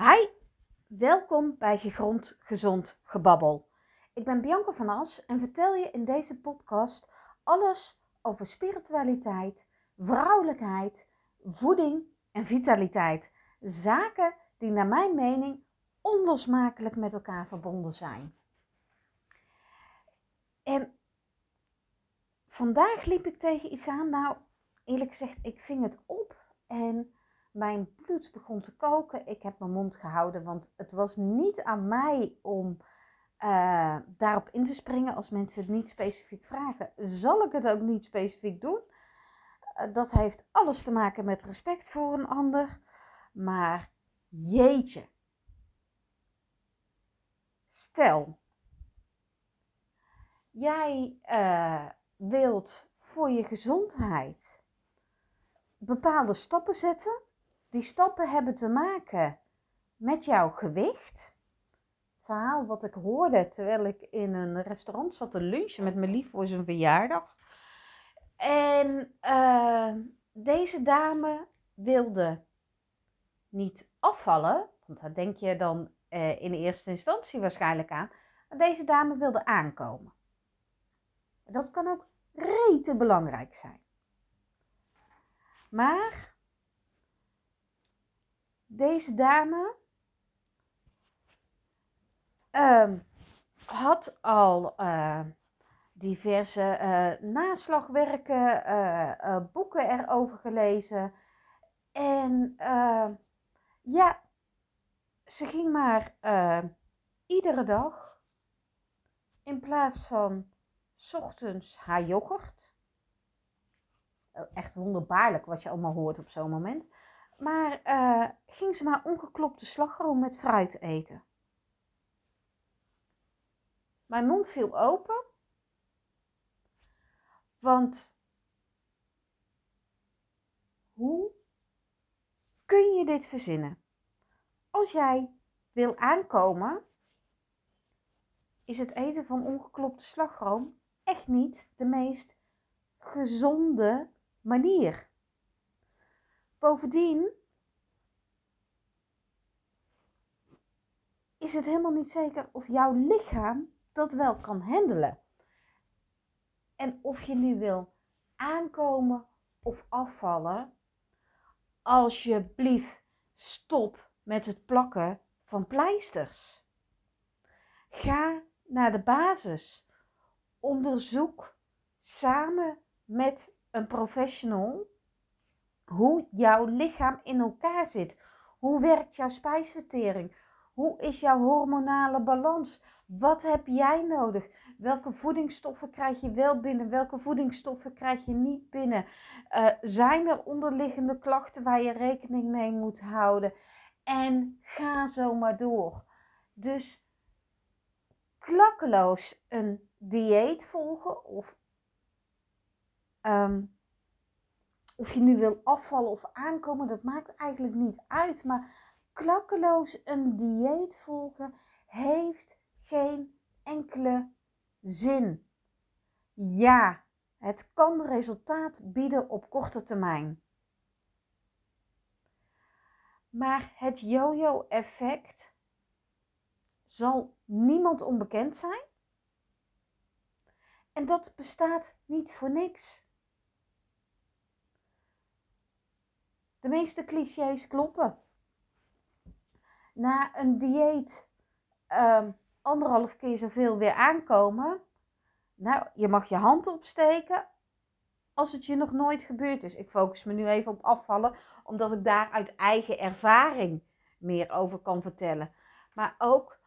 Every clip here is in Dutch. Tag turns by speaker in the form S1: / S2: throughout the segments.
S1: Hi, welkom bij Gegrond Gezond Gebabbel. Ik ben Bianca van As en vertel je in deze podcast alles over spiritualiteit, vrouwelijkheid, voeding en vitaliteit. Zaken die naar mijn mening onlosmakelijk met elkaar verbonden zijn. En vandaag liep ik tegen iets aan. Nou, eerlijk gezegd, ik ving het op en mijn bloed begon te koken. Ik heb mijn mond gehouden, want het was niet aan mij om uh, daarop in te springen als mensen het niet specifiek vragen. Zal ik het ook niet specifiek doen? Uh, dat heeft alles te maken met respect voor een ander. Maar jeetje. Stel, jij uh, wilt voor je gezondheid bepaalde stappen zetten die stappen hebben te maken met jouw gewicht. Verhaal wat ik hoorde terwijl ik in een restaurant zat te lunchen met mijn lief voor zijn verjaardag. En uh, deze dame wilde niet afvallen, want daar denk je dan uh, in eerste instantie waarschijnlijk aan. Deze dame wilde aankomen. Dat kan ook rete belangrijk zijn. Maar deze dame uh, had al uh, diverse uh, naslagwerken, eh, boeken erover gelezen. En ja, ze ging maar iedere dag in plaats van ochtends haar yoghurt. Echt wonderbaarlijk wat je allemaal hoort op zo'n moment maar uh, ging ze maar ongeklopte slagroom met fruit eten. Mijn mond viel open, want hoe kun je dit verzinnen? Als jij wil aankomen, is het eten van ongeklopte slagroom echt niet de meest gezonde manier. Bovendien is het helemaal niet zeker of jouw lichaam dat wel kan handelen. En of je nu wil aankomen of afvallen, alsjeblieft stop met het plakken van pleisters. Ga naar de basis. Onderzoek samen met een professional hoe jouw lichaam in elkaar zit. Hoe werkt jouw spijsvertering? Hoe is jouw hormonale balans? Wat heb jij nodig? Welke voedingsstoffen krijg je wel binnen? Welke voedingsstoffen krijg je niet binnen? Uh, zijn er onderliggende klachten waar je rekening mee moet houden? En ga zo maar door. Dus klakkeloos een dieet volgen of um, of je nu wil afvallen of aankomen, dat maakt eigenlijk niet uit. Maar klakkeloos een dieet volgen heeft geen enkele zin. Ja, het kan resultaat bieden op korte termijn. Maar het yo-yo-effect zal niemand onbekend zijn. En dat bestaat niet voor niks. De meeste clichés kloppen. Na een dieet um, anderhalf keer zoveel weer aankomen. Nou, je mag je hand opsteken als het je nog nooit gebeurd is. Ik focus me nu even op afvallen, omdat ik daar uit eigen ervaring meer over kan vertellen. Maar ook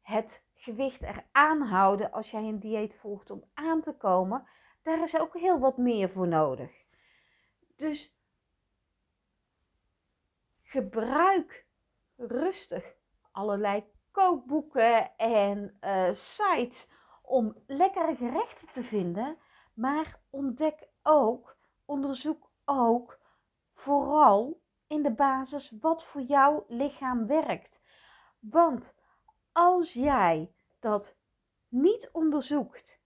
S1: het gewicht eraan houden als jij een dieet volgt om aan te komen, daar is ook heel wat meer voor nodig. Dus gebruik rustig allerlei kookboeken en uh, sites om lekkere gerechten te vinden. Maar ontdek ook, onderzoek ook vooral in de basis wat voor jouw lichaam werkt. Want als jij dat niet onderzoekt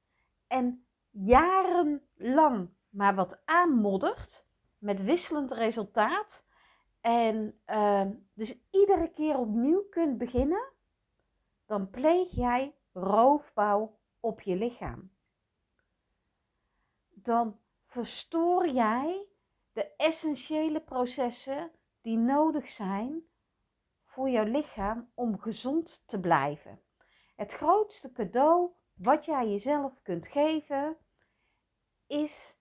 S1: en jarenlang maar wat aanmoddert met wisselend resultaat, en uh, dus iedere keer opnieuw kunt beginnen, dan pleeg jij roofbouw op je lichaam. Dan verstoor jij de essentiële processen die nodig zijn voor jouw lichaam om gezond te blijven. Het grootste cadeau wat jij jezelf kunt geven is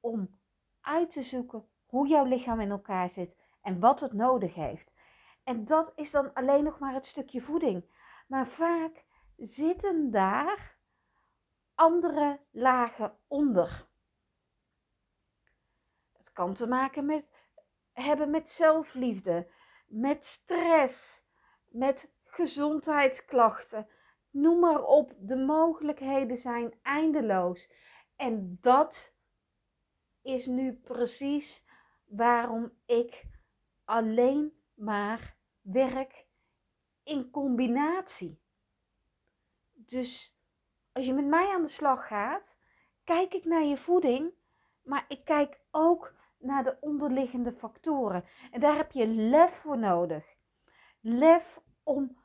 S1: om uit te zoeken hoe jouw lichaam in elkaar zit en wat het nodig heeft. En dat is dan alleen nog maar het stukje voeding. Maar vaak zitten daar andere lagen onder. Het kan te maken met hebben met zelfliefde, met stress, met gezondheidsklachten. Noem maar op, de mogelijkheden zijn eindeloos. En dat is nu precies waarom ik alleen maar werk in combinatie. Dus als je met mij aan de slag gaat, kijk ik naar je voeding, maar ik kijk ook naar de onderliggende factoren. En daar heb je lef voor nodig. Lef om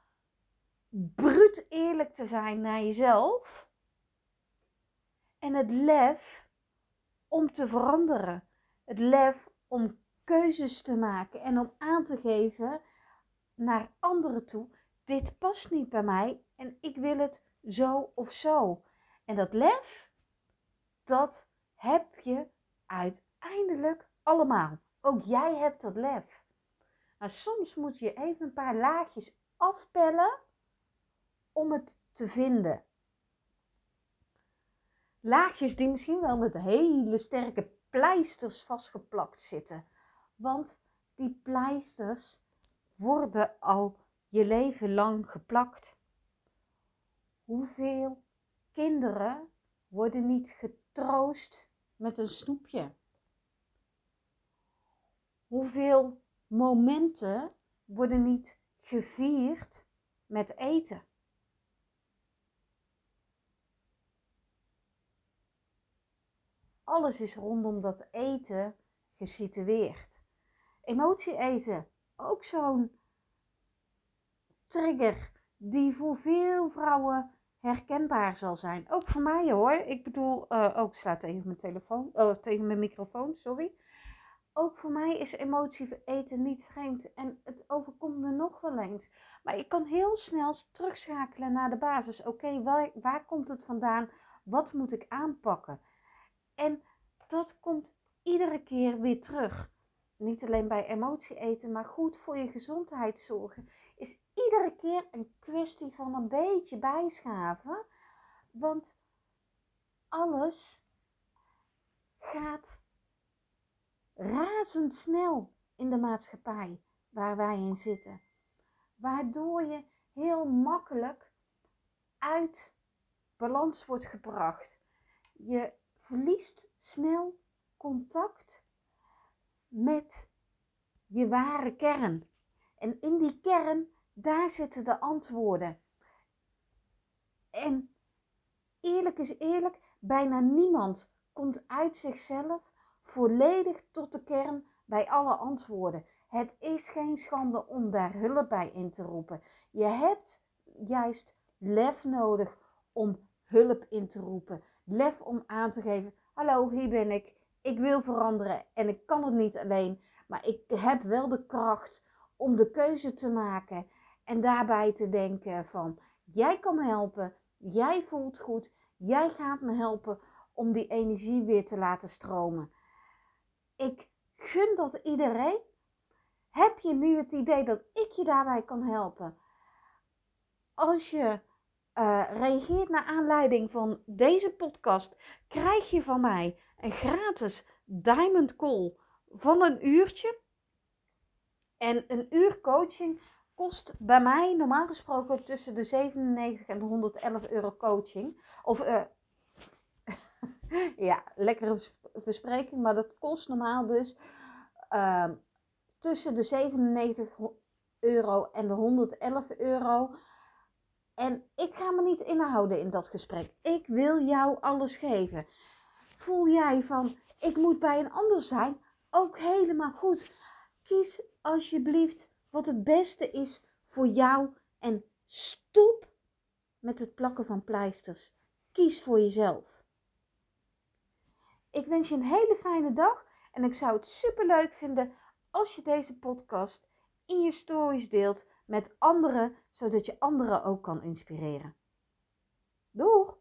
S1: bruut eerlijk te zijn naar jezelf. En het lef om te veranderen. Het lef om keuzes te maken en om aan te geven naar anderen toe: dit past niet bij mij en ik wil het zo of zo. En dat lef, dat heb je uiteindelijk allemaal. Ook jij hebt dat lef. Maar soms moet je even een paar laagjes afpellen om het te vinden. Laagjes die misschien wel met hele sterke pleisters vastgeplakt zitten. Want die pleisters worden al je leven lang geplakt. Hoeveel kinderen worden niet getroost met een snoepje? Hoeveel momenten worden niet gevierd met eten? Alles is rondom dat eten gesitueerd. Emotie eten, ook zo'n trigger die voor veel vrouwen herkenbaar zal zijn. Ook voor mij hoor. Ik bedoel, uh, ook slaat tegen mijn telefoon, oh, tegen mijn microfoon, sorry. Ook voor mij is emotie eten niet vreemd en het overkomt me nog wel eens. Maar ik kan heel snel terugschakelen naar de basis. Oké, waar komt het vandaan? Wat moet ik aanpakken? En dat komt iedere keer weer terug. Niet alleen bij emotie eten, maar goed voor je gezondheid zorgen is iedere keer een kwestie van een beetje bijschaven. Want alles gaat razendsnel in de maatschappij waar wij in zitten. Waardoor je heel makkelijk uit balans wordt gebracht. Je verliest snel contact met je ware kern. En in die kern, daar zitten de antwoorden. En eerlijk is eerlijk, bijna niemand komt uit zichzelf volledig tot de kern bij alle antwoorden. Het is geen schande om daar hulp bij in te roepen. Je hebt juist lef nodig om hulp in te roepen. Lef om aan te geven: Hallo, hier ben ik. Ik wil veranderen en ik kan het niet alleen. Maar ik heb wel de kracht om de keuze te maken en daarbij te denken van jij kan me helpen, jij voelt goed, jij gaat me helpen om die energie weer te laten stromen. Ik gun dat iedereen. Heb je nu het idee dat ik je daarbij kan helpen? Als je uh, reageert naar aanleiding van deze podcast, krijg je van mij een gratis Diamond Call van een uurtje. En een uur coaching kost bij mij normaal gesproken tussen de 97 en de 111 euro coaching. Of uh, ja, lekkere verspreking, maar dat kost normaal dus uh, tussen de 97 euro en de 111 euro. En ik ga me niet inhouden in dat gesprek. Ik wil jou alles geven. Voel jij van, ik moet bij een ander zijn? Ook helemaal goed. Kies alsjeblieft wat het beste is voor jou en stop met het plakken van pleisters. Kies voor jezelf. Ik wens je een hele fijne dag en ik zou het super leuk vinden als je deze podcast in je stories deelt met anderen, zodat je anderen ook kan inspireren. Doeg!